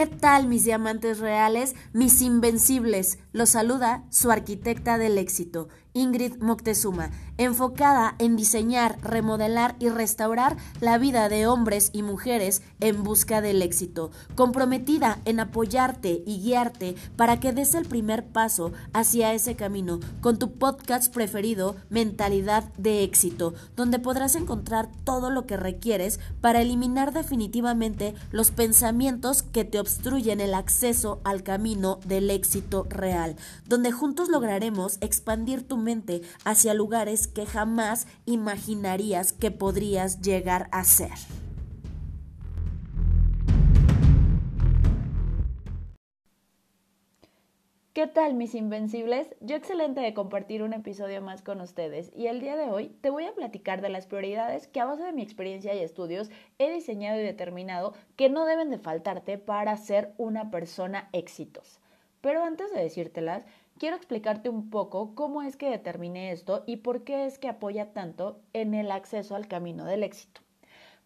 ¿Qué tal mis diamantes reales, mis invencibles? Los saluda su arquitecta del éxito, Ingrid Moctezuma, enfocada en diseñar, remodelar y restaurar la vida de hombres y mujeres en busca del éxito, comprometida en apoyarte y guiarte para que des el primer paso hacia ese camino con tu podcast preferido, Mentalidad de Éxito, donde podrás encontrar todo lo que requieres para eliminar definitivamente los pensamientos que te obstruyen el acceso al camino del éxito real, donde juntos lograremos expandir tu mente hacia lugares que jamás imaginarías que podrías llegar a ser. ¿Qué tal mis invencibles? Yo excelente de compartir un episodio más con ustedes y el día de hoy te voy a platicar de las prioridades que a base de mi experiencia y estudios he diseñado y determinado que no deben de faltarte para ser una persona exitosa. Pero antes de decírtelas, quiero explicarte un poco cómo es que determiné esto y por qué es que apoya tanto en el acceso al camino del éxito.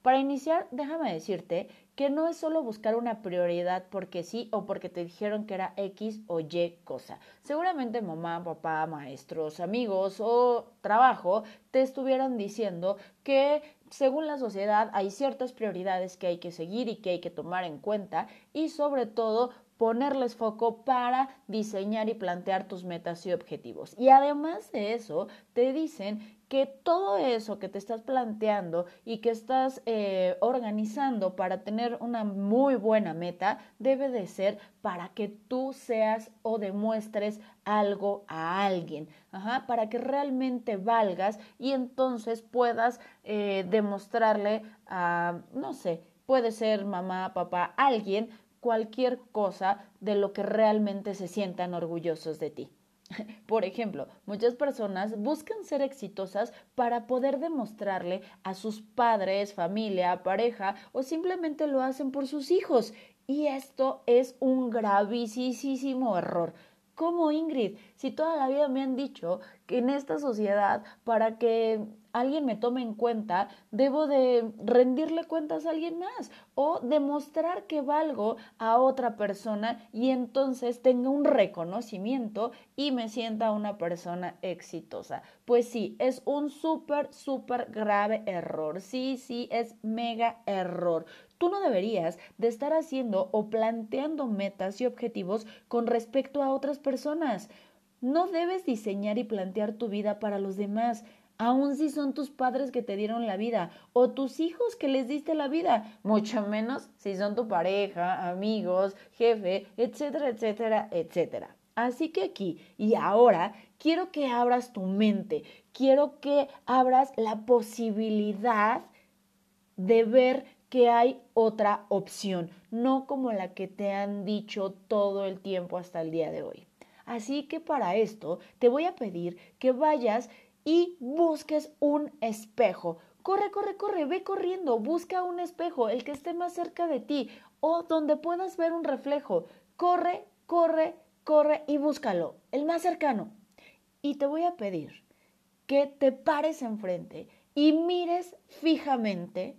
Para iniciar, déjame decirte que no es solo buscar una prioridad porque sí o porque te dijeron que era X o Y cosa. Seguramente mamá, papá, maestros, amigos o trabajo te estuvieron diciendo que según la sociedad hay ciertas prioridades que hay que seguir y que hay que tomar en cuenta y sobre todo ponerles foco para diseñar y plantear tus metas y objetivos. Y además de eso, te dicen que todo eso que te estás planteando y que estás eh, organizando para tener una muy buena meta debe de ser para que tú seas o demuestres algo a alguien, para que realmente valgas y entonces puedas eh, demostrarle a, no sé, puede ser mamá, papá, alguien, cualquier cosa de lo que realmente se sientan orgullosos de ti. Por ejemplo, muchas personas buscan ser exitosas para poder demostrarle a sus padres, familia, pareja o simplemente lo hacen por sus hijos. Y esto es un gravísimo error. ¿Cómo Ingrid? Si toda la vida me han dicho que en esta sociedad, para que alguien me tome en cuenta, debo de rendirle cuentas a alguien más o demostrar que valgo a otra persona y entonces tenga un reconocimiento y me sienta una persona exitosa. Pues sí, es un súper, súper grave error. Sí, sí, es mega error. Tú no deberías de estar haciendo o planteando metas y objetivos con respecto a otras personas. No debes diseñar y plantear tu vida para los demás aun si son tus padres que te dieron la vida o tus hijos que les diste la vida, mucho menos si son tu pareja, amigos, jefe, etcétera, etcétera, etcétera. Así que aquí y ahora quiero que abras tu mente, quiero que abras la posibilidad de ver que hay otra opción, no como la que te han dicho todo el tiempo hasta el día de hoy. Así que para esto te voy a pedir que vayas y busques un espejo. Corre, corre, corre, ve corriendo, busca un espejo, el que esté más cerca de ti o donde puedas ver un reflejo. Corre, corre, corre y búscalo, el más cercano. Y te voy a pedir que te pares enfrente y mires fijamente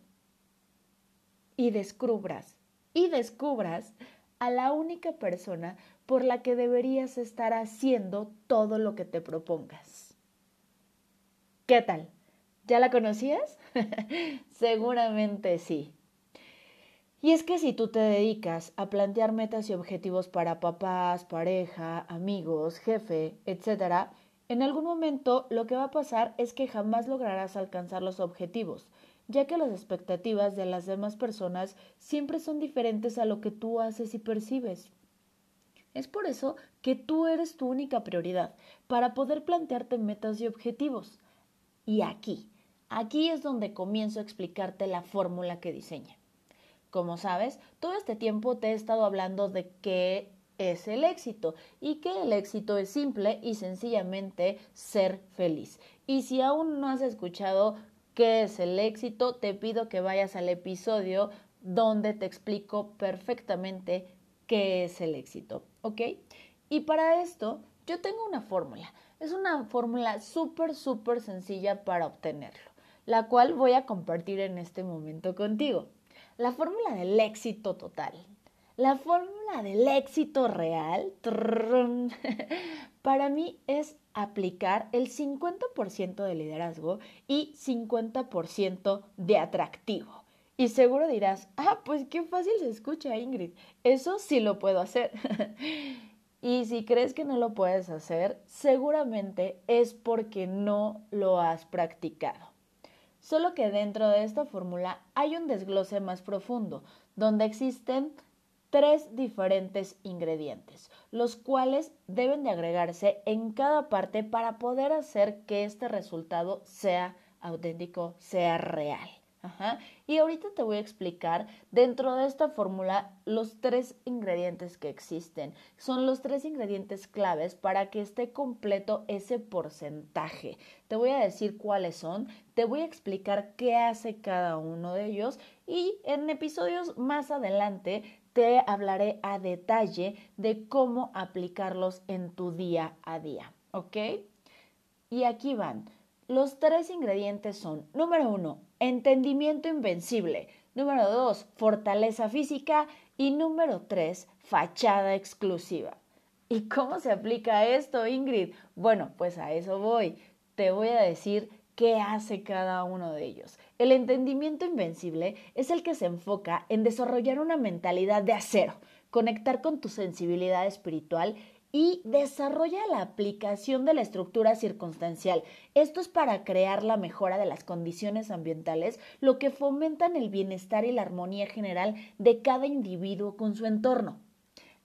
y descubras, y descubras a la única persona por la que deberías estar haciendo todo lo que te propongas. ¿Qué tal? ¿Ya la conocías? Seguramente sí. Y es que si tú te dedicas a plantear metas y objetivos para papás, pareja, amigos, jefe, etc., en algún momento lo que va a pasar es que jamás lograrás alcanzar los objetivos, ya que las expectativas de las demás personas siempre son diferentes a lo que tú haces y percibes. Es por eso que tú eres tu única prioridad para poder plantearte metas y objetivos. Y aquí, aquí es donde comienzo a explicarte la fórmula que diseña. Como sabes, todo este tiempo te he estado hablando de qué es el éxito y que el éxito es simple y sencillamente ser feliz. Y si aún no has escuchado qué es el éxito, te pido que vayas al episodio donde te explico perfectamente qué es el éxito, ¿ok? Y para esto yo tengo una fórmula. Es una fórmula súper, súper sencilla para obtenerlo, la cual voy a compartir en este momento contigo. La fórmula del éxito total. La fórmula del éxito real para mí es aplicar el 50% de liderazgo y 50% de atractivo. Y seguro dirás, ah, pues qué fácil se escucha Ingrid, eso sí lo puedo hacer. Y si crees que no lo puedes hacer, seguramente es porque no lo has practicado. Solo que dentro de esta fórmula hay un desglose más profundo, donde existen tres diferentes ingredientes, los cuales deben de agregarse en cada parte para poder hacer que este resultado sea auténtico, sea real. Y ahorita te voy a explicar dentro de esta fórmula los tres ingredientes que existen. Son los tres ingredientes claves para que esté completo ese porcentaje. Te voy a decir cuáles son, te voy a explicar qué hace cada uno de ellos y en episodios más adelante te hablaré a detalle de cómo aplicarlos en tu día a día. ¿Ok? Y aquí van. Los tres ingredientes son, número uno, entendimiento invencible. Número dos, fortaleza física. Y número tres, fachada exclusiva. ¿Y cómo se aplica esto, Ingrid? Bueno, pues a eso voy. Te voy a decir qué hace cada uno de ellos. El entendimiento invencible es el que se enfoca en desarrollar una mentalidad de acero, conectar con tu sensibilidad espiritual y desarrolla la aplicación de la estructura circunstancial. Esto es para crear la mejora de las condiciones ambientales, lo que fomentan el bienestar y la armonía general de cada individuo con su entorno.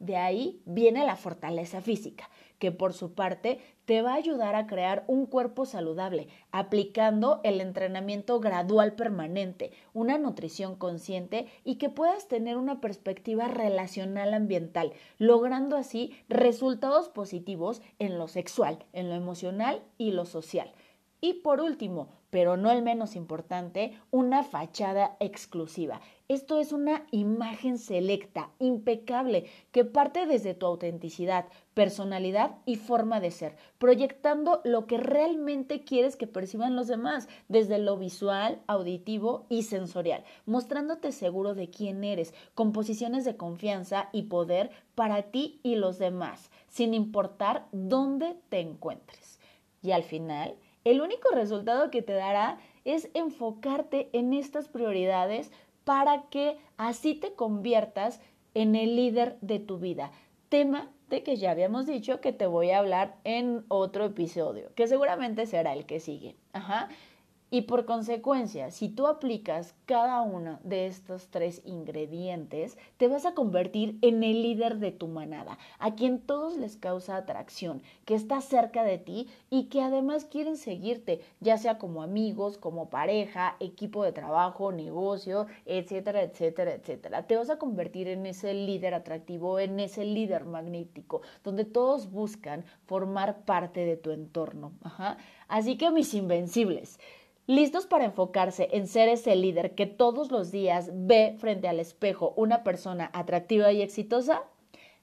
De ahí viene la fortaleza física, que por su parte te va a ayudar a crear un cuerpo saludable, aplicando el entrenamiento gradual permanente, una nutrición consciente y que puedas tener una perspectiva relacional ambiental, logrando así resultados positivos en lo sexual, en lo emocional y lo social. Y por último, pero no el menos importante, una fachada exclusiva. Esto es una imagen selecta, impecable, que parte desde tu autenticidad, personalidad y forma de ser, proyectando lo que realmente quieres que perciban los demás, desde lo visual, auditivo y sensorial, mostrándote seguro de quién eres, con posiciones de confianza y poder para ti y los demás, sin importar dónde te encuentres. Y al final, el único resultado que te dará es enfocarte en estas prioridades para que así te conviertas en el líder de tu vida. Tema de que ya habíamos dicho que te voy a hablar en otro episodio, que seguramente será el que sigue. Ajá. Y por consecuencia, si tú aplicas cada uno de estos tres ingredientes, te vas a convertir en el líder de tu manada, a quien todos les causa atracción, que está cerca de ti y que además quieren seguirte, ya sea como amigos, como pareja, equipo de trabajo, negocio, etcétera, etcétera, etcétera. Te vas a convertir en ese líder atractivo, en ese líder magnífico, donde todos buscan formar parte de tu entorno. Así que mis invencibles. ¿Listos para enfocarse en ser ese líder que todos los días ve frente al espejo una persona atractiva y exitosa?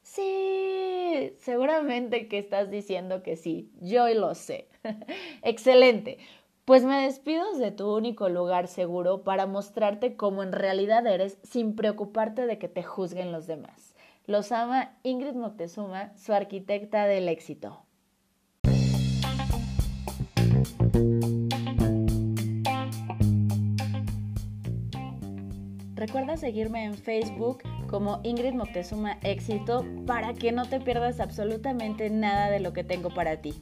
Sí, seguramente que estás diciendo que sí, yo lo sé. Excelente. Pues me despido de tu único lugar seguro para mostrarte cómo en realidad eres sin preocuparte de que te juzguen los demás. Los ama Ingrid Moctezuma, su arquitecta del éxito. Recuerda seguirme en Facebook como Ingrid Moctezuma Éxito para que no te pierdas absolutamente nada de lo que tengo para ti.